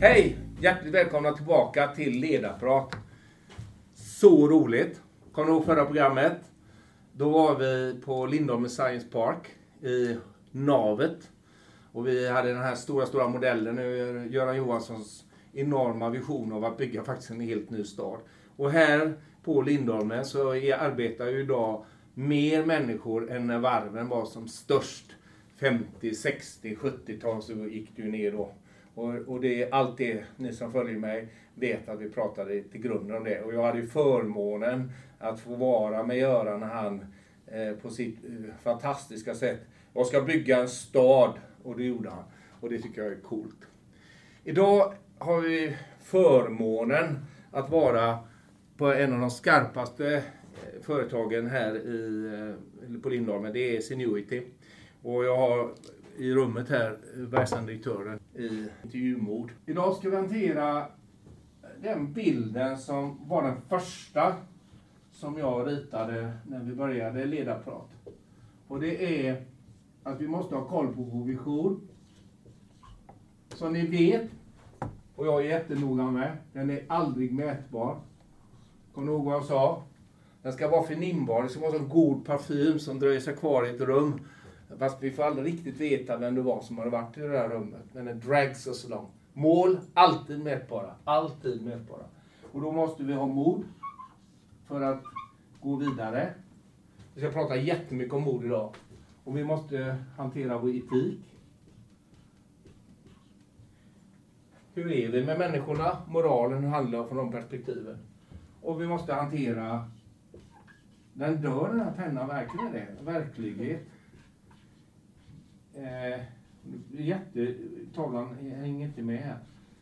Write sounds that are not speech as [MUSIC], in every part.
Hej! Hjärtligt välkomna tillbaka till Ledarprat. Så roligt! Kommer du ihåg förra programmet? Då var vi på Lindholmen Science Park i navet. Och vi hade den här stora, stora modellen, nu Göran Johanssons enorma vision av att bygga faktiskt en helt ny stad. Och här på Lindholmen så är, arbetar ju idag mer människor än när varven var som störst. 50, 60, 70-tal så gick det ju ner då. Och, och det är allt det ni som följer mig vet att vi pratade till grunden om det. Och jag hade ju förmånen att få vara med Göran när han eh, på sitt eh, fantastiska sätt och ska bygga en stad. Och det gjorde han. Och det tycker jag är coolt. Idag har vi förmånen att vara på en av de skarpaste eh, företagen här i, eh, på Lindholmen. Det är Seniority. Och jag har i rummet här eh, verkställande direktören i intervjumord. Idag ska vi hantera den bilden som var den första som jag ritade när vi började ledarprat. Och det är att vi måste ha koll på vår vision. Som ni vet, och jag är jättenoga med, den är aldrig mätbar. Kommer ni ihåg vad jag sa? Den ska vara förnimbar, det ska vara en god parfym som dröjer sig kvar i ett rum. Fast vi får aldrig riktigt veta vem det var som hade varit i det där rummet. Men det drags oss along. Mål, alltid mätbara. Alltid mätbara. Och då måste vi ha mod för att gå vidare. Vi ska prata jättemycket om mod idag. Och vi måste hantera vår etik. Hur är vi med människorna? Moralen, hur handlar från de perspektiven? Och vi måste hantera den dör den här pennan verkligen det? Verklighet. Eh, jätte, tavlan hänger inte med här.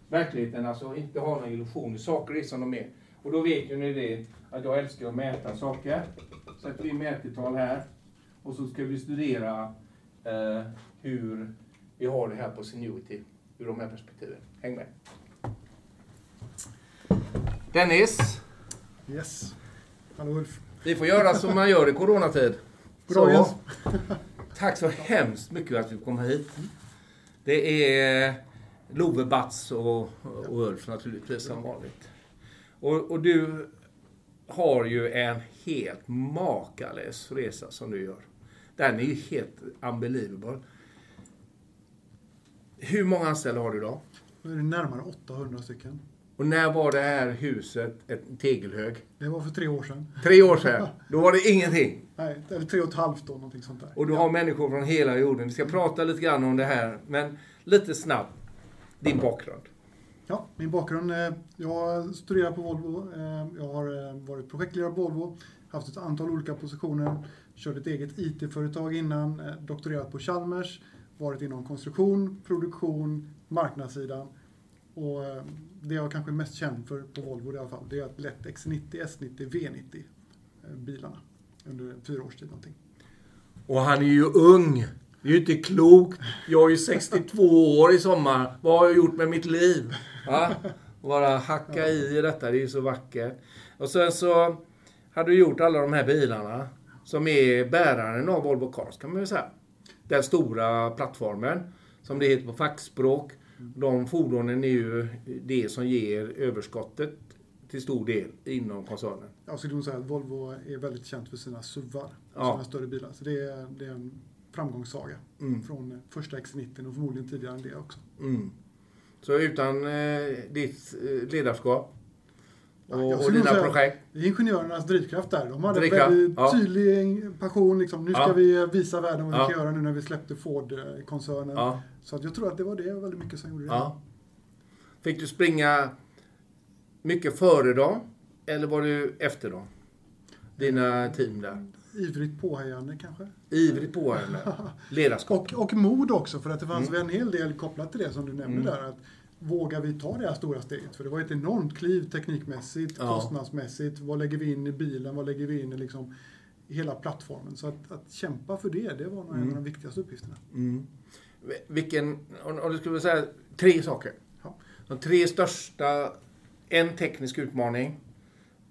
Verkligheten alltså, inte ha några illusioner. Saker är som de är. Och då vet ju ni det, att jag älskar att mäta saker. Sätter vi mätetal här. Och så ska vi studera eh, hur vi har det här på Seniority. Ur de här perspektiven. Häng med. Dennis. Yes. Hallå Ulf. Vi får göra som man gör i coronatid. Så. Tack så hemskt mycket för att du kom hit. Det är Love, Bats och, och Ulf naturligtvis som vanligt. Och, och, du har ju en helt makalös resa som du gör. Den är ju helt unbelievable. Hur många anställda har du idag? Nu är det närmare 800 stycken. Och när var det här huset ett tegelhög? Det var för tre år sedan. Tre år sedan? Då var det ingenting? Nej, eller tre och ett halvt år, någonting sånt där. Och du har människor från hela jorden. Vi ska prata lite grann om det här, men lite snabbt. Din bakgrund? Ja, min bakgrund. Eh, jag har studerat på Volvo. Eh, jag har eh, varit projektledare på Volvo. Haft ett antal olika positioner. Kört ett eget IT-företag innan. Doktorerat på Chalmers. Varit inom konstruktion, produktion, marknadssidan. Och det jag kanske är mest känd för på Volvo i alla fall, det är att lett X90, S90, V90 bilarna under fyra års tid någonting. Och han är ju ung. Det är ju inte klokt. Jag är ju 62 år i sommar. Vad har jag gjort med mitt liv? Va? Bara hacka i detta, det är ju så vackert. Och sen så hade du gjort alla de här bilarna som är bäraren av Volvo Cars, kan man väl säga. Den stora plattformen, som det heter på fackspråk. De fordonen är ju det som ger överskottet till stor del inom koncernen. Jag skulle nog säga att Volvo är väldigt känt för sina SUVar, ja. sina större bilar. Så det är, det är en framgångssaga mm. från första X90 och förmodligen tidigare än det också. Mm. Så utan eh, ditt eh, ledarskap och, ja, och dina projekt? Ingenjörernas drivkraft där. De hade drivkraft, väldigt ja. tydlig passion. Liksom, nu ska ja. vi visa världen vad vi kan göra nu när vi släppte Ford-koncernen. Så att jag tror att det var det väldigt mycket som gjorde det. Fick du springa mycket före dem? Eller var du efter dem? Dina team där? Ivrigt påhejande kanske? Ivrigt påhejande. [LAUGHS] Ledarskap. och, och mod också, för att det fanns mm. en hel del kopplat till det som du nämnde mm. där. Att vågar vi ta det här stora steget? För det var ett enormt kliv teknikmässigt, ja. kostnadsmässigt. Vad lägger vi in i bilen? Vad lägger vi in i liksom hela plattformen? Så att, att kämpa för det, det var nog mm. en av de viktigaste uppgifterna. Mm. Vilken, om du skulle säga tre saker. De tre största en teknisk utmaning,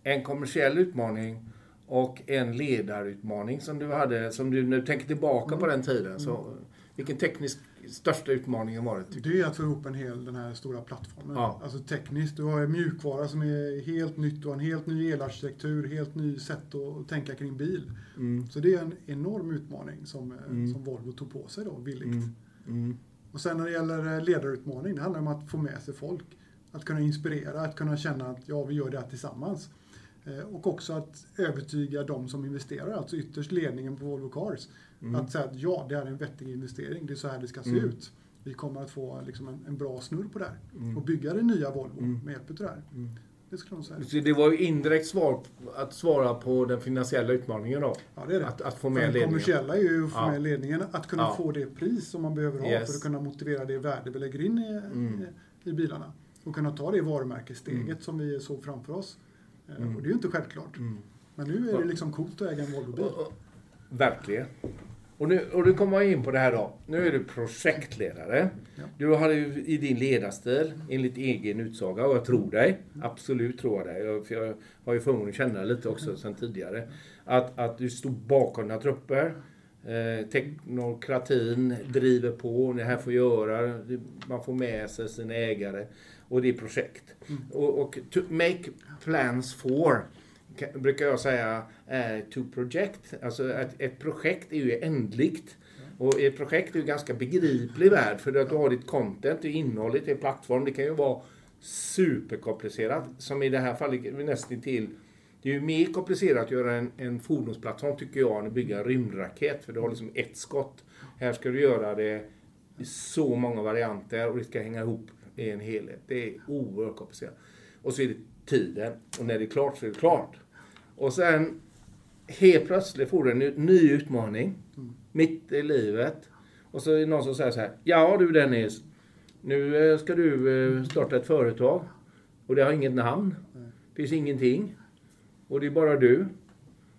en kommersiell utmaning och en ledarutmaning som du hade, som du, du tänker tillbaka mm. på den tiden. Så, Vilken teknisk största utmaning har varit? Det är att få ihop en hel den här stora plattformen. Ja. Alltså tekniskt, du har en mjukvara som är helt nytt, du har en helt ny elarkitektur, helt ny sätt att tänka kring bil. Mm. Så det är en enorm utmaning som, eh, Mm. som Volvo tog på sig då, villigt. Mm. Mm. Och sen när det gäller eh, ledarutmaning, det handlar om att få med sig folk. Att kunna inspirera, att kunna känna att ja, vi gör det här tillsammans. Eh, Och också att övertyga de som investerar, alltså ytterst ledningen på Volvo Cars. Mm. Att säga att ja, det här är en vettig investering, det är så här det ska se Mm. ut. Vi kommer att få liksom en, en bra snurr på det här. Mm. Och bygga det nya Volvo Mm. med hjälp av det här. Det skulle jag säga. Så det var ju indirekt svar att svara på den finansiella utmaningen då. Ja, det är det. Att, att få med den ledningen. kommersiella är ju att få Ja. med ledningen. Att kunna Ja. få det pris som man behöver ha Yes. för att kunna motivera det värde vi lägger in i, Mm. i, bilarna. Och kunna ta det varumärkessteget Mm. som vi såg framför oss. Eh, Mm. Och det är ju inte självklart. Mm. Men nu är det liksom coolt att äga en Volvo-bil. Verkligen. Och nu, och nu kommer in på det här då. Nu är du projektledare. Ja. Du har ju i din ledarstil, enligt egen utsaga, och jag tror dig. Absolut tror jag dig. Jag- För jag har ju förmånen att känna dig lite också sedan tidigare. Att, att du stod bakom dina trupper. Eh, teknokratin driver på, det här får göra, man får med sig sina ägare. Och det är projekt. Mm. Och, och to make plans for brukar jag säga är to project. Alltså ett, ett projekt är ju ändligt. Och ett projekt är ju ganska begriplig värld för att du har ditt content, det innehållet, är plattform. Det kan ju vara superkomplicerat. Som i det här fallet nästan till. Det är ju mer komplicerat att göra en, en fordonsplattform tycker jag än att bygga en rymdraket. För du har liksom ett skott. Här ska du göra det i så många varianter och det ska hänga ihop i en helhet. Det är oerhört komplicerat. Och så är det tiden. Och när det är klart så är det klart. Och sen helt plötsligt får du en ny- utmaning. Mm. Mitt i livet. Och så är det någon som säger så här. Ja du Dennis. Nu eh, ska du eh, starta ett företag. Och det har inget namn. Det finns ingenting. Och det är bara du.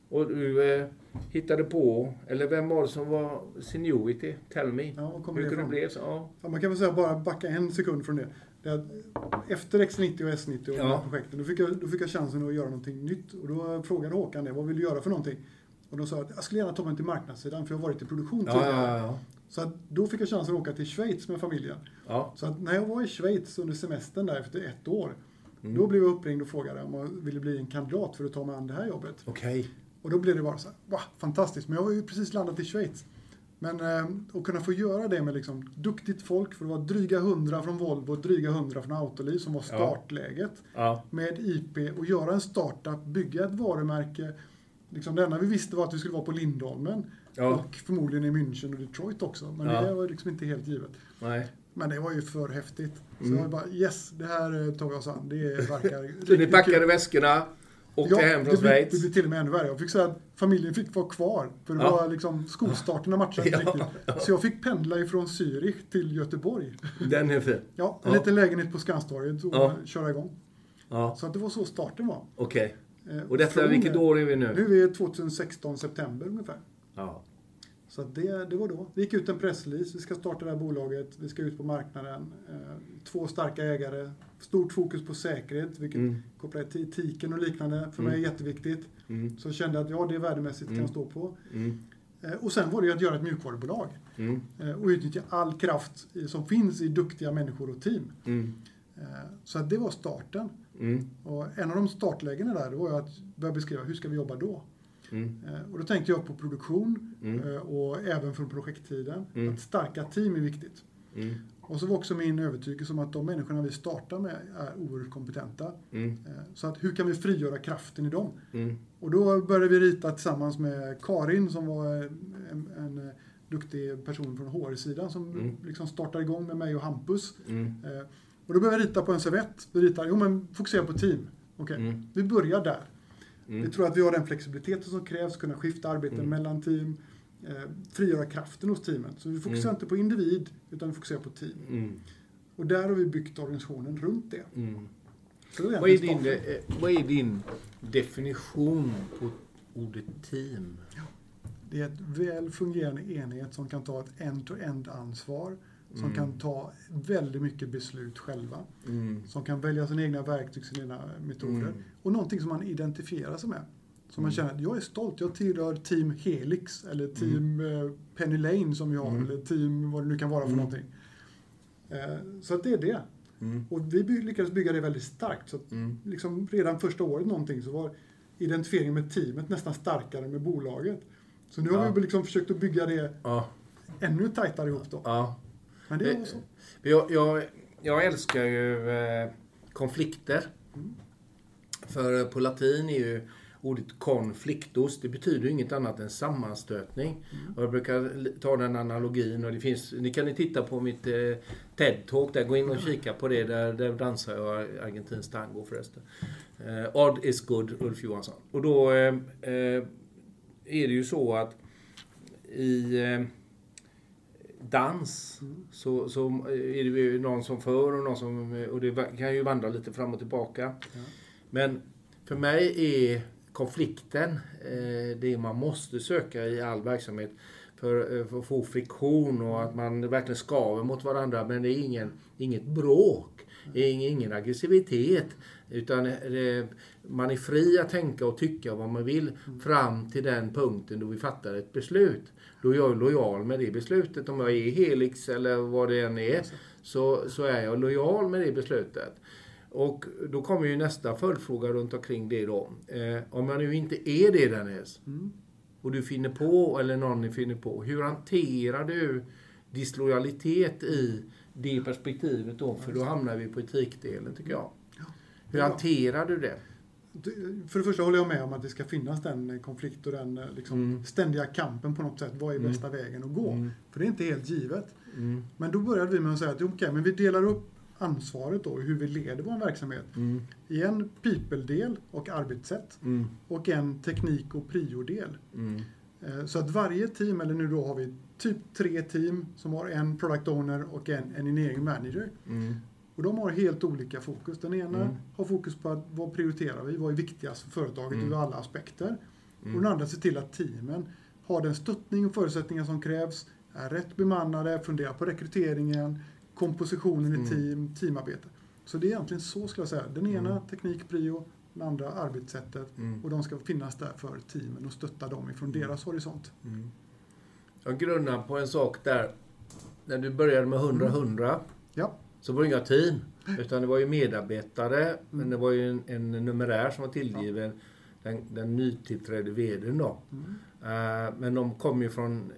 Och du eh, hittade på, eller vem var det som var seniority? Tell me. Ja, Hur kunde det bli så? Ja. Ja, man kan väl säga bara backa en sekund från det. Efter X90 och S90 och de Ja. här projekten, då fick, jag, då fick jag chansen att göra någonting nytt. Och då frågade Håkan det, vad vill du göra för någonting? Och då sa jag att jag skulle gärna ta mig till marknadssidan för jag har varit i produktion tidigare. ja, ja. Så att då fick jag chansen att åka till Schweiz med familjen. Så att när jag var i Schweiz under semestern där efter ett år, Mm. då blev jag uppringd och frågade om jag ville bli en kandidat för att ta mig an det här jobbet. Okej. Och då blev det bara så här, va, fantastiskt. Men jag har ju precis landat i Schweiz. Men eh, att kunna få göra det med liksom duktigt folk, för det var dryga hundra från Volvo och dryga hundra från Autoliv som var startläget. Ja. Med IP och göra en startup, bygga ett varumärke. Liksom det enda vi visste var att vi skulle vara på Lindholmen. Ja. Och förmodligen i München och Detroit också. Men Ja. det var liksom inte helt givet. Nej. Men det var ju för häftigt. Så Mm. jag bara yes, det här eh, tar vi oss an. Det verkar [LAUGHS] Så ni riktigt packade kul. väskorna, åkte Ja, hem från Schweiz? det blir till och med ännu värre. Jag fick säga att familjen fick vara kvar. För det Ja. var liksom skolstarterna matchade [LAUGHS] inte Ja, riktigt. Så jag fick pendla ifrån Zürich till Göteborg. Den är fin. Ja, en liten lägenhet på Skanstorget och Ja. köra igång. Ja, Så att det var så starten var. okej. Eh, Och detta, från- vilket år är vi nu? Nu är vi 2016, september ungefär. Ja. Så det, det var då. Det gick ut en pressrelease. Vi ska starta det här bolaget. Vi ska ut på marknaden. Eh, två starka ägare. Stort fokus på säkerhet, vilket Mm. kopplat till etiken och liknande. För mig är Mm. jätteviktigt. Mm. Så jag kände att ja, det värdemässigt kan Mm. jag stå på. Mm. Eh, Och sen var det ju att göra ett mjukvarubolag. Mm. eh, Och utnyttja all kraft som finns i duktiga människor och team. Mm. Så att det var starten. Mm. Och en av de startlägena där var ju att börja beskriva hur ska vi jobba då? Mm. Eh, Och då tänkte jag på produktion Mm. eh, och även från projekttiden. Mm. Att starka team är viktigt. Mm. Och så var också min övertygelse om att de människorna vi startar med är oerhört kompetenta. Mm. Eh, Så att hur kan vi frigöra kraften i dem? Mm. Och då började vi rita tillsammans med Karin som var en, en duktig person från HR-sidan som liksom startade igång med mig och Hampus. Och då började vi rita på en servett. Vi ritar, jo men fokusera på team. Okej, Mm. vi börjar där. Vi Mm. tror att vi har den flexibiliteten som krävs, kunna skifta arbeten Mm. mellan team, eh, frigöra kraften hos teamet. Så vi fokuserar Mm. inte på individ, utan vi fokuserar på team. Mm. Och där har vi byggt organisationen runt det. Mm. Det är Vad, är din, eh, vad är din definition på ordet team? Det är ett väl fungerande enhet som kan ta ett end-to-end ansvar, som Mm. kan ta väldigt mycket beslut själva, Mm. som kan välja sina egna verktyg, sina egna metoder. Mm. Och någonting som man identifierar sig med. Så man känner att jag är stolt, jag tillhör Team Helix eller Team eh, Penny Lane som vi har, Mm. eller Team vad det nu kan vara för Mm. någonting. Eh, Så att det är det. Mm. Och vi lyckades bygga det väldigt starkt. Så Mm. liksom redan första året någonting så var identifieringen med teamet nästan starkare med bolaget. Så nu har Ja. vi liksom försökt att bygga det Ja. ännu tajtare ihop då. ja. Men det Eh, var så. Jag, jag, jag älskar ju eh, konflikter. För på latin är ju ordet konfliktos, det betyder ju inget annat än sammanstötning. Och jag brukar ta den analogin och det finns, ni kan ni titta på mitt eh, TED-talk där, gå in och kika på det, där, där dansar jag argentinsk tango förresten. Eh, Odd is good, Ulf Johansson. Och då eh, eh, är det ju så att i eh, dans så, så är det ju någon som för och någon som... Och det kan ju vandra lite fram och tillbaka. Men för mig är konflikten eh, det man måste söka i all verksamhet för, eh, för att få friktion och att man verkligen skaver mot varandra. Men det är ingen, inget bråk, ingen, ingen aggressivitet. Utan det, man är fri att tänka och tycka vad man vill fram till den punkten då vi fattar ett beslut. Då är jag lojal med det beslutet. Om jag är Helix eller vad det än är så, så är jag lojal med det beslutet. Och då kommer ju nästa följdfråga runt omkring det då. Eh, om jag nu inte är det Dennis Mm. och du finner på, eller någon finner på, hur hanterar du dislojalitet i det perspektivet då? För då hamnar vi på etikdelen tycker jag. Hur hanterar du det? För det första håller jag med om att det ska finnas den eh, konflikt och den eh, liksom Mm. ständiga kampen på något sätt. Vad är Mm. bästa vägen att gå? Mm. För det är inte helt givet. Mm. Men då började vi med att säga att okej, men vi delar upp ansvaret då, hur vi leder vår verksamhet Mm. i en people-del och arbetssätt Mm. och en teknik och prio-del. Mm. Eh, Så att varje team, eller nu då har vi typ tre team som har en product owner och en engineering manager. Mm. Och de har helt olika fokus. Den ena Mm. har fokus på att vad prioriterar vi, vad är viktigast för företaget Mm. ur alla aspekter. Mm. Och den andra ser till att teamen har den stöttning och förutsättningar som krävs, är rätt bemannade, funderar på rekryteringen, kompositionen Mm. i team, teamarbete. Så det är egentligen så skulle jag säga. Den ena Mm. teknik, prio, den andra arbetssättet. Mm. Och de ska finnas där för teamen och stötta dem ifrån Mm. deras horisont. Mm. Jag grunnar på en sak där. När du började med 100-100 Ja, så var det inga team. Utan det var ju medarbetare. Men det var ju en, en numerär som var tillgiven den, den nytillträdde vdn då. Mm. Eh, men de kom ju från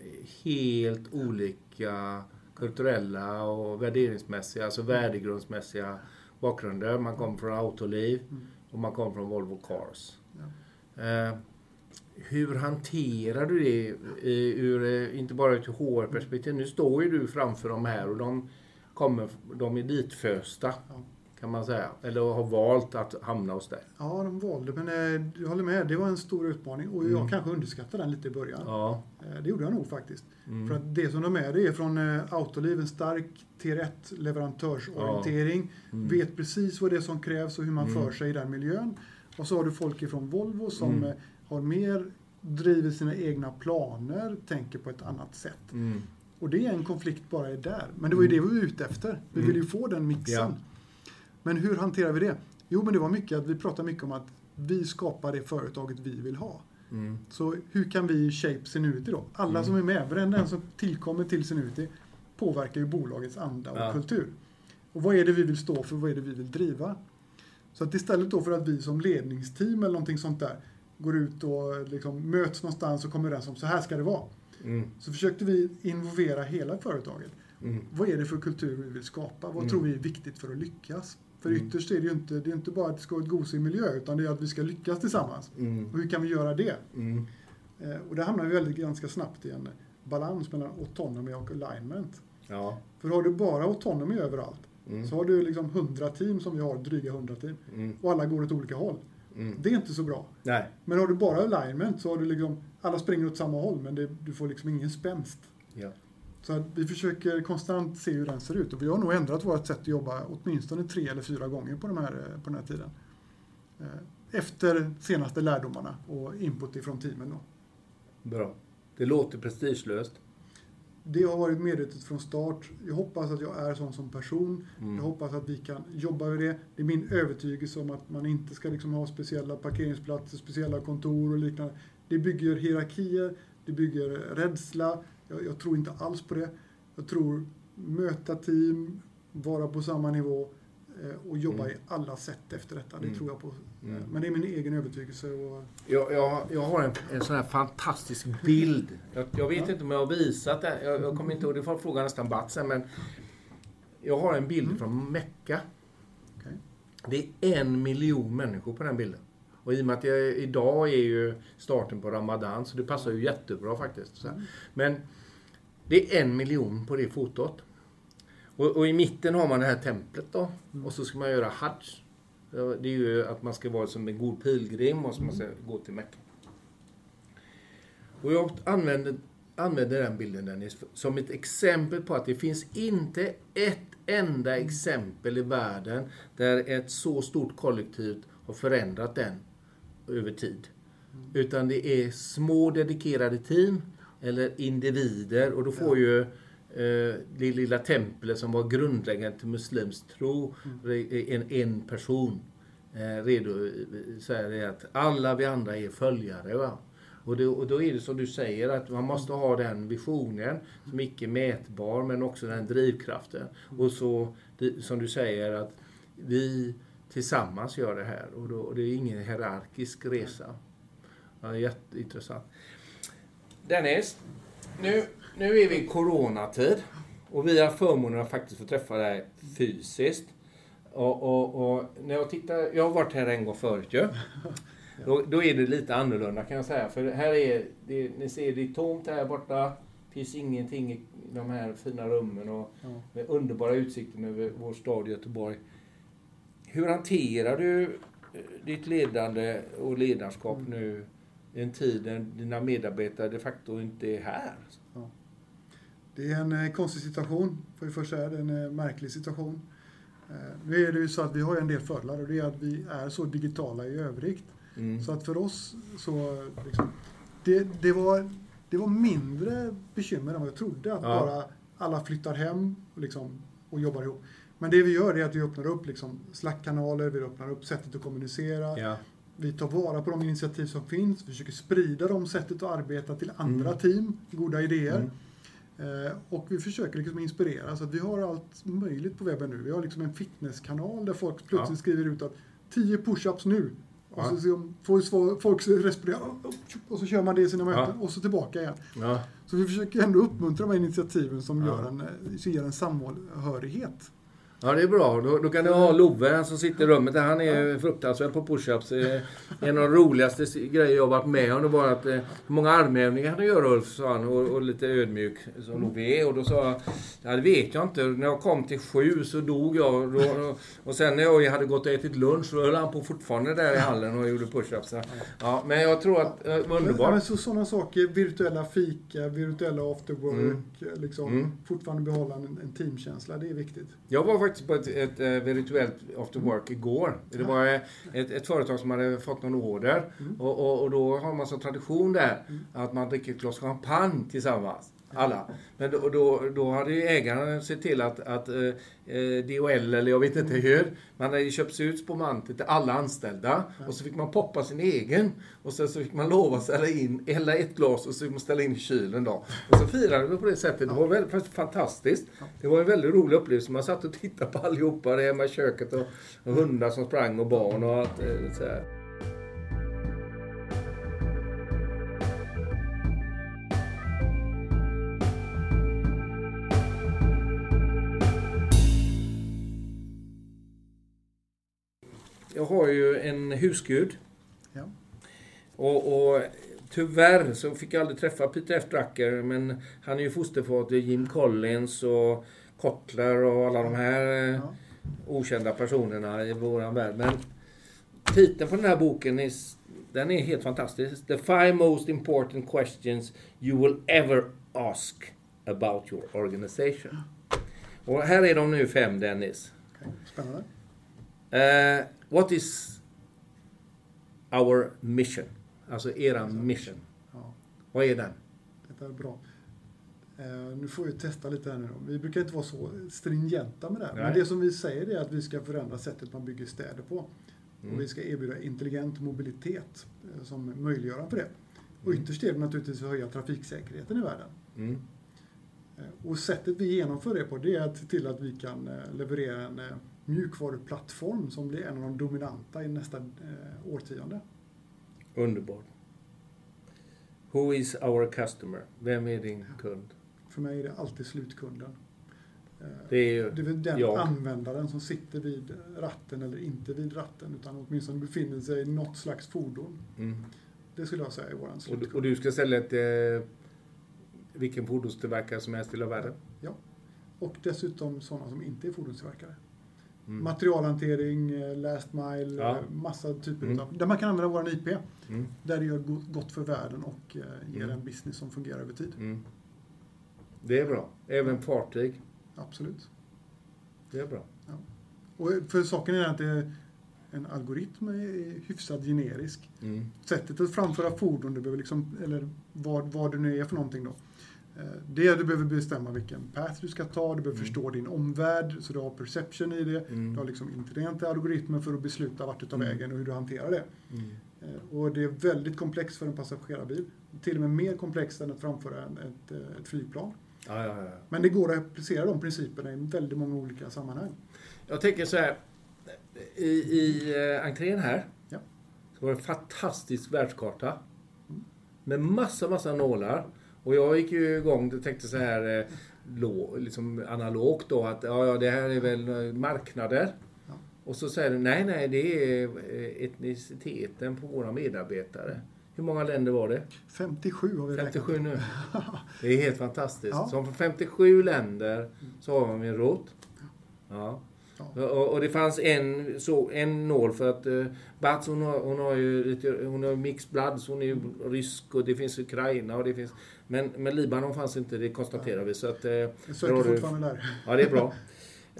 helt olika kulturella och värderingsmässiga, alltså värdegrundsmässiga bakgrunder. Man kom från Autoliv Mm. och man kom från Volvo Cars. Ja. Eh, hur hanterar du det ur, eh, inte bara ur HR-perspektiv? Nu står ju du framför dem här och de, kommer, de är ditfösta, Ja. kan man säga. Eller har valt att hamna hos dig. ja, de valde, men eh, jag håller med. Det var en stor utmaning och jag Mm. kanske underskattade den lite i början. Ja. Eh, Det gjorde jag nog faktiskt. Mm. För att det som de är, det är från eh, Autoliv, en stark Tier 1 leverantörsorientering. Mm. Vet precis vad det är som krävs och hur man Mm. för sig i den miljön. Och så har du folk ifrån Volvo som Mm. Har mer driver sina egna planer, tänker på ett annat sätt. Mm. Och det är en konflikt bara där. Men det var ju det vi var ute efter. Vi Mm. ville ju få den mixen. Ja. Men hur hanterar vi det? Jo, men det var mycket att vi pratade mycket om att vi skapar det företaget vi vill ha. Mm. Så hur kan vi shape Zenuity då? Alla Mm. som är med, varenda en som tillkommer till Zenuity påverkar ju bolagets anda och Ja. kultur. Och vad är det vi vill stå för? Vad är det vi vill driva? Så att istället då för att vi som ledningsteam eller någonting sånt där går ut och liksom möts någonstans och kommer överens om så här ska det vara. Mm. Så försökte vi involvera hela företaget. Mm. Vad är det för kultur vi vill skapa? Vad Mm. tror vi är viktigt för att lyckas? För Mm. ytterst är det ju inte, det är inte bara att det ska vara ett gosig miljö, utan det är att vi ska lyckas tillsammans. Mm. Och hur kan vi göra det? Eh, Och där hamnar vi väldigt ganska snabbt i en balans mellan autonomy och alignment. Ja. För har du bara autonomy överallt, Mm. så har du liksom 100 team som vi har, dryga 100 team, Mm. och alla går åt olika håll. Mm. Det är inte så bra. Nej. Men har du bara alignment så har du liksom, alla springer åt samma håll, men det, du får liksom ingen spänst. Ja. Så att vi försöker konstant se hur den ser ut. Och vi har nog ändrat vårt sätt att jobba åtminstone tre eller fyra gånger på, de här, eh, på den här tiden. Eh, Efter senaste lärdomarna och input ifrån teamen. Då. Bra. Det låter prestigelöst. Det har varit medvetet från start. Jag hoppas att jag är sån som person. Mm. Jag hoppas att vi kan jobba med det. Det är min övertygelse om att man inte ska liksom ha speciella parkeringsplatser, speciella kontor och liknande. Det bygger hierarkier, det bygger rädsla. Jag, jag tror inte alls på det. Jag tror möta team, vara på samma nivå och jobba Mm. i alla sätt efter detta. Det Mm. tror jag på. Mm. Men det är min egen övertygelse. Och, Jag, jag, jag har en, en sån här fantastisk bild. Jag, jag vet Ja. inte om jag har visat det. Jag, jag kommer inte ihåg, det får fråga nästan Bart sen. Men jag har en bild Mm. från Mecka. Okej. Det är en miljon människor på den bilden. Och i och med att jag, idag är ju starten på Ramadan så det passar ju jättebra faktiskt. Mm. Men det är en miljon på det fotot. Och, och i mitten har man det här templet då. Mm. Och så ska man göra hajj. Det är ju att man ska vara som en god pilgrim och så man ska gå till Mecka. Och jag använder, använder den bilden Dennis, som ett exempel på att det finns inte ett enda exempel i världen där ett så stort kollektiv har förändrat den över tid. Utan det är små dedikerade team eller individer och då får ju det lilla templet som var grundläggande till muslims tro, är en, en person eh, redo säger det att alla vi andra är följare. Va? Och, det, och då är det som du säger att man måste ha den visionen som icke är mätbar men också den drivkraften. Och så det, som du säger att vi tillsammans gör det här och, då, och det är ingen hierarkisk resa. Ja, jätteintressant. Dennis, nu, nu är vi i coronatid och vi har förmånen att faktiskt få träffa dig fysiskt. Och, och, och när jag tittar, jag har varit här en gång förut ju. [LAUGHS] Då, då är det lite annorlunda kan jag säga. För här är, det, ni ser det är tomt här borta. Det finns ingenting i de här fina rummen och med underbara utsikten över vår stad Göteborg. Hur hanterar du eh, ditt ledande och ledarskap Mm. nu i en tid när dina medarbetare de facto inte är här? Det är en eh, konstig situation, får jag först säga. Det är en eh, märklig situation. Eh, Nu är det ju så att vi har en del fördelar och det är att vi är så digitala i övrigt. Mm. Så att för oss så... Liksom, det, det, var, det var mindre bekymmer än vad jag trodde. Att Ja. bara alla flyttar hem och, liksom, och jobbar ihop. Men det vi gör är att vi öppnar upp liksom Slack-kanaler, vi öppnar upp sättet att kommunicera. Ja. Vi tar vara på de initiativ som finns, vi försöker sprida de sättet att arbeta till andra Mm. team, goda idéer. Mm. Eh, och vi försöker liksom inspirera. Så att vi har allt möjligt på webben nu. Vi har liksom en fitnesskanal där folk plötsligt Ja. skriver ut att 10 push-ups nu. Och Ja. så ser de- får folk respirera och så kör man det i sina möten och så tillbaka igen. Ja. Så vi försöker ändå uppmuntra de här initiativen som Ja. gör en, eh, som ger en samhörighet. Ja, det är bra. Då, då kan du ha Love han som sitter i rummet. där. Han är fruktansvärd på push-ups. Eh, En av de roligaste grejer jag varit med om det var att eh, hur många armhävningar kan du göra Ulf? sa han och, och lite ödmjuk som Love är. Och då sa jag, ja det vet jag inte. När jag kom till sju så dog jag. Och, då, och sen när jag hade gått och ätit lunch så höll han på fortfarande där i hallen och gjorde push-ups. Ja, men jag tror att, eh, Ja, men underbart. så, sådana saker, virtuella fika, virtuella after work, Mm. liksom, Mm. fortfarande behålla en, en teamkänsla, det är viktigt. Jag var faktiskt på ett, eh, virtuellt after work igår. Det var eh, ett, ett företag som hade fått någon order. Mm. Och, och, och då har man som tradition där Mm. att man dricker ett glas champagne tillsammans. Alla. Men då, då, då hade ju ägaren sett till att, att eh, eh DHL, eller jag vet inte hur, man hade köpt köpt ut spumante till alla anställda. Och så fick man poppa sin egen. Och sen så fick man lova att ställa in, hälla ett glas och så fick man ställa in i kylen då. Och så firade vi på det sättet. Det var väldigt fantastiskt. Det var en väldigt rolig upplevelse. Man satt och tittade på allihopa där hemma i köket och, och hundar som sprang och barn och allt eh, Jag har ju en husgud. Ja. Och, och tyvärr så fick jag aldrig träffa Peter F. Drucker, men han är ju fosterfar till Jim Collins och Kotler och alla de här eh, Ja. okända personerna i våran värld. Men titeln på den här boken är, den är helt fantastisk. The five most important questions you will ever ask about your organization. Och här är de nu fem, Dennis. Okej, Spännande. Eh, what is our mission? Alltså era mission. Ja, Vad är den? detta är bra. Eh, nu får vi testa lite här nu då. Vi brukar inte vara så stringenta med det här. Nej. Men det som vi säger är att vi ska förändra sättet man bygger städer på. Mm. Och vi ska erbjuda intelligent mobilitet eh, som möjliggörare för det. Och Mm. ytterst är det naturligtvis att höja trafiksäkerheten i världen. Mm. Och sättet vi genomför det på det är att se till att vi kan leverera en mjukvaruplattform som blir en av de dominanta i nästa eh, årtionde. Underbart. Who is our customer? Vem är din kund? För mig är det alltid slutkunden. Eh, Det är ju Det är den jag. användaren som sitter vid ratten eller inte vid ratten utan åtminstone befinner sig i något slags fordon. Mm. Det skulle jag säga är våran Och, du- slutkund. och du ska sälja till eh, vilken fordonstillverkare som helst i hela världen? Och dessutom sådana som inte är fordonstillverkare. Mm. Materialhantering, eh, last mile, Ja. eh, massa typer Mm. av... Där man kan använda våran IP. Mm. Där det gör go- gott för världen och eh, ger Mm. en business som fungerar över tid. Mm. Det är bra. Även fartyg. Absolut. Det är bra. Och för saken är att det en algoritm är hyfsat generisk. Mm. Sättet att framföra fordon, det behöver liksom, eller vad, vad det nu är för någonting då. Eh, Det du behöver bestämma vilken path du ska ta, du behöver Mm. förstå din omvärld, så du har perception i det. Mm. Du har liksom intelligenta algoritmer för att besluta vart du tar Mm. vägen och hur du hanterar det. Mm. Eh, Och det är väldigt komplext för en passagerarbil. Till och med mer komplext än att framföra en- ett, eh, ett flygplan. Ja, ja, ja. Men det går att applicera de principerna i väldigt många olika sammanhang. Jag tänker så här. I, i entrén här Ja. så var det en fantastisk världskarta. Mm. Med massa, massa nålar. Och jag gick ju igång och tänkte så här eh, liksom analogt då att ja, ja, det här är väl eh, marknader. Ja. Och så säger du nej, nej, det är eh, etniciteten på våra medarbetare. Hur många länder var det? 57 har vi räknat 57 nu. [LAUGHS] Det är helt fantastiskt. Ja. Så från 57 länder så har vi en rot. Ja. Ja. Och, och det fanns en, så, en nål för att uh, Bats hon har, hon har ju lite, hon har mixed blood, så hon är ju rysk och det finns Ukraina och det finns... Men, men Libanon fanns inte, det konstaterar vi. Så att, uh, Jag söker du- fortfarande där. ja, det är bra. [LAUGHS]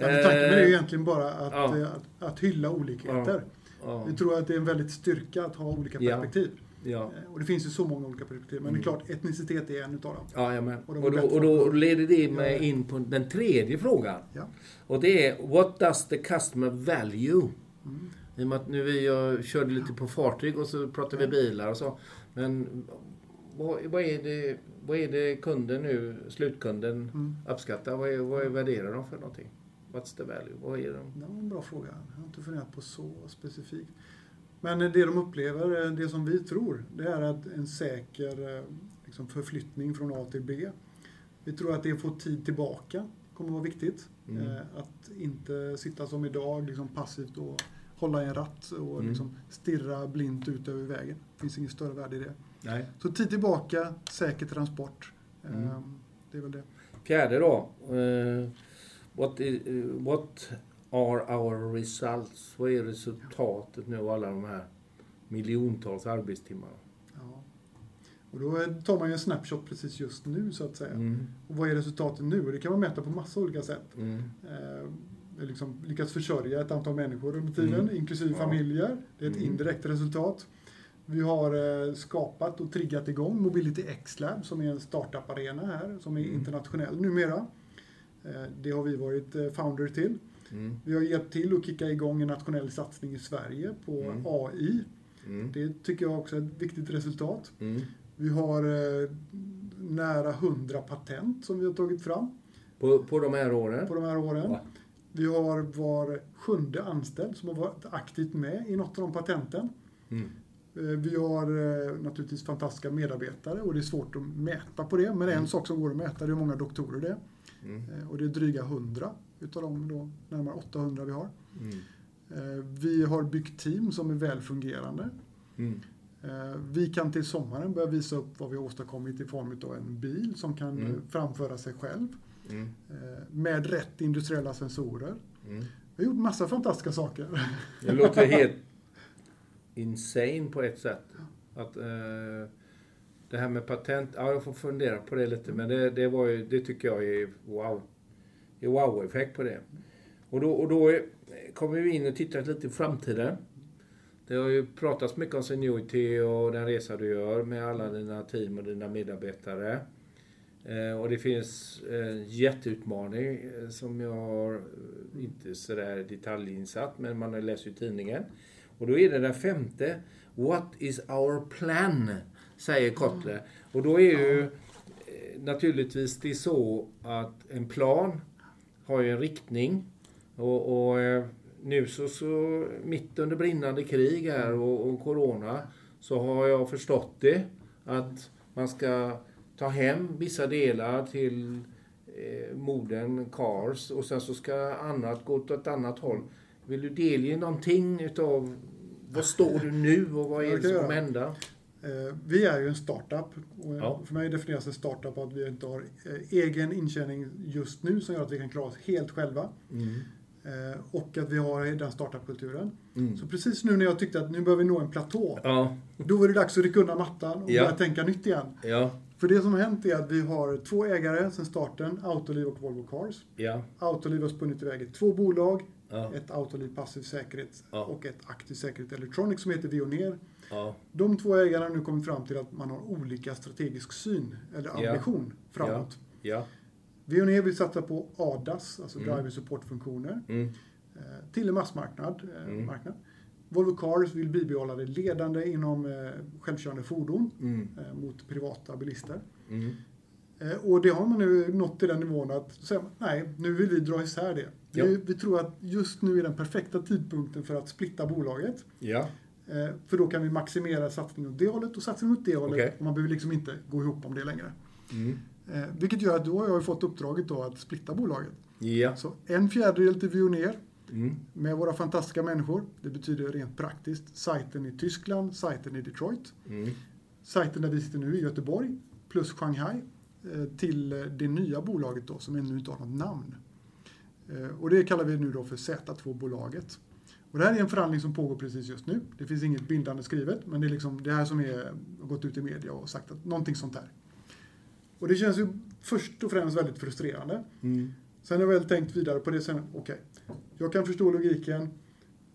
Ja, tanken är ju Eh, egentligen bara att, ja. eh, att, att hylla olikheter. ja, Vi tror att det är en väldigt styrka att ha olika Ja. perspektiv. ja, Eh, Och det finns ju så många olika perspektiv. Men det är Mm. klart, etnicitet är en utav dem. ja, ja, men. Och Och, då, och då leder det mig Ja. in på den tredje frågan. Ja. Och det är, what does the customer value? Mm. I och med att nu vi körde lite på fartyg och så pratade vi bilar och så. Men vad, vad, är det, vad är det kunden nu, slutkunden, Mm. uppskattar? Vad, är, vad är, värderar de för någonting? What's the value? Vad är de? Det var en bra fråga. Jag har inte funderat på så specifikt. Men det de upplever, det som vi tror, det är att en säker eh, liksom förflyttning från A till B. Vi tror att det att få tid tillbaka kommer att vara viktigt. Mm. Eh, Att inte sitta som idag, liksom passivt och hålla i en ratt och Mm. liksom stirra blint ut över vägen. Det finns inget större värde i det. Nej. Så tid tillbaka, säker transport. Mm. Eh, Det är väl det. Fjärde då. eh, what, is, what are our results? Vad är resultatet nu av alla de här miljontals arbetstimmarna? Ja. Och då tar man ju en snapshot precis just nu så att säga. Mm. Och vad är resultatet nu? Och det kan man mäta på massa olika sätt. Mm. Har liksom lyckats försörja ett antal människor under tiden, Mm. inklusive Ja. familjer. Det är ett Mm. indirekt resultat. Vi har eh, skapat och triggat igång Mobility X-Lab som är en startup-arena här, som är Mm. internationell numera. Eh, det har vi varit eh, founder till. Mm. Vi har hjälpt till att kicka igång en nationell satsning i Sverige på Mm. AI. Mm. Det tycker jag också är ett viktigt resultat. Mm. Vi har nära 100 patent som vi har tagit fram På, på de här åren? på de här åren. Va? Vi har var sjunde anställd som har varit aktivt med i något av de patenten. Mm. Eh, Vi har eh, naturligtvis fantastiska medarbetare och det är svårt att mäta på det. Men en Mm. sak som går att mäta det är hur många doktorer det är. Mm. Eh, Och det är dryga 100 utav dem då närmare 800 vi har. Mm. Vi har byggt team som är väl fungerande. Mm. Vi kan till sommaren börja visa upp vad vi har åstadkommit i form av en bil som kan Mm. framföra sig själv. Mm. Med rätt industriella sensorer. Vi har gjort massa fantastiska saker. Det låter helt insane på ett sätt. Att, eh, det här med patent, ja jag får fundera på det lite men det, det, var ju, det tycker jag är wow. Det är wow-effekt på det. Och då, och då är, kommer vi in och tittar lite i framtiden. Det har ju pratats mycket om Seniority och den resa du gör med alla dina team och dina medarbetare. Eh, och det finns en jätteutmaning eh, som jag har inte sådär detaljinsatt, men man läser ju tidningen. Och då är det den femte. What is our plan? Säger Kotler. Och då är ju eh, naturligtvis det så att en plan har ju en riktning. Och, och eh, nu så, så mitt under brinnande krig här och, och corona så har jag förstått det att man ska ta hem vissa delar till eh, modern Cars och sen så ska annat gå åt ett annat håll. Vill du delge någonting utav vad står du nu och vad är det som kommer hända? Eh, vi är ju en startup. Och Ja. För mig definieras en startup att vi inte har eh, egen intjäning just nu som gör att vi kan klara oss helt själva. Mm. Eh, Och att vi har den startup-kulturen. Mm. Så precis nu när jag tyckte att nu behöver vi nå en platå. Ja, Då var det dags att rycka undan mattan och Ja. börja tänka nytt igen. ja, För det som har hänt är att vi har två ägare sedan starten, Autoliv och Volvo Cars. ja, Autoliv har spunnit iväg i två bolag. Ja, Ett Autoliv passiv säkerhet Ja. och ett aktiv säkerhet Electronics som heter Veoneer. ja, De två ägarna har nu kommit fram till att man har olika strategisk syn eller ambition framåt. ja. Veoneer vill satsa på ADAS, alltså Mm. driver support-funktioner, Mm. eh, till en massmarknad. eh, Mm. Marknad. Volvo Cars vill bibehålla det ledande inom eh, självkörande fordon Mm. eh, mot privata bilister. Mm. Eh, Och det har man nu nått till den nivån att säga, nej, nu vill vi dra isär det. Ja. Vi, vi tror att just nu är den perfekta tidpunkten för att splitta bolaget. Ja, Eh, För då kan vi maximera satsningen åt det hållet och satsningen åt det hållet. Okej. Och man behöver liksom inte gå ihop om det längre. mm. Eh, Vilket gör att då har jag fått uppdraget då att splitta bolaget. ja, Så en fjärdedel till Veoneer mm. med våra fantastiska människor. Det betyder rent praktiskt sajten i Tyskland, sajten i Detroit. Mm. Sajten där vi sitter nu i Göteborg plus Shanghai eh, till det nya bolaget då som ännu inte har något namn. Eh, Och det kallar vi nu då för Z2-bolaget. Och det här är en förhandling som pågår precis just nu. Det finns inget bindande skrivet, men det är liksom det här som är, har gått ut i media och sagt att någonting sånt här. Och det känns ju först och främst väldigt frustrerande. Mm. Sen har jag väl tänkt vidare på det sen, okej, jag kan förstå logiken.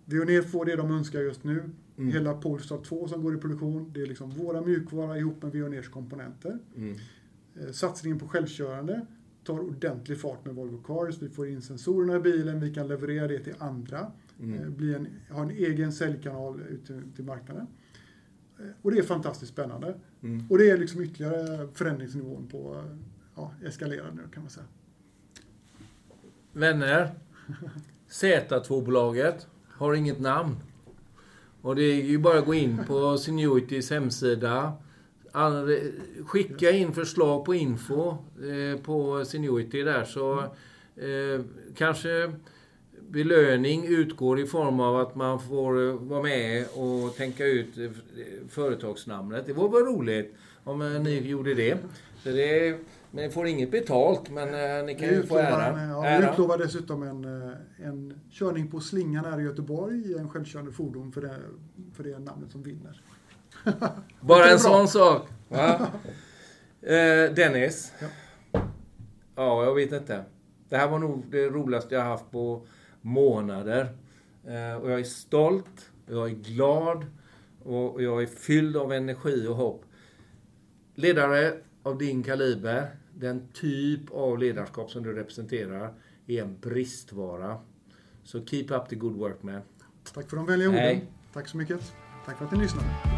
Veoneer får det de önskar just nu. Mm. Hela Polestar 2 som går i produktion, det är liksom våra mjukvara ihop med Veoneers komponenter. Mm. Eh, Satsningen på självkörande tar ordentlig fart med Volvo Cars. Vi får in sensorerna i bilen, vi kan leverera det till andra. Mm. Eh, Bli en, ha en egen säljkanal ut till, till marknaden. Eh, Och det är fantastiskt spännande. Mm. Och det är liksom ytterligare förändringsnivån på eh, ja, eskalerad nu kan man säga. Vänner, Z2-bolaget har inget namn. Och det är ju bara att gå in på Seniorities hemsida. Skicka in förslag på info eh, på Seniority där så eh, kanske belöning utgår i form av att man får eh, vara med och tänka ut företagsnamnet. Det var väl roligt om ni gjorde det. Så det men ni får inget betalt, men ni kan Vi ju få utlovar, ära. ja, vi utlovar dessutom en, en körning på slingan här i Göteborg i en självkörande fordon för det, för det namnet som vinner. [LAUGHS] Bara en sån sak. Va? [LAUGHS] Eh, Dennis. Ja. Ja, jag vet inte. Det här var nog det roligaste jag haft på månader. Eh, och jag är stolt, jag är glad och jag är fylld av energi och hopp. Ledare av din kaliber, den typ av ledarskap som du representerar, är en bristvara. Så keep up the good work man. Tack för de vänliga orden. Tack så mycket. Tack för att ni lyssnade.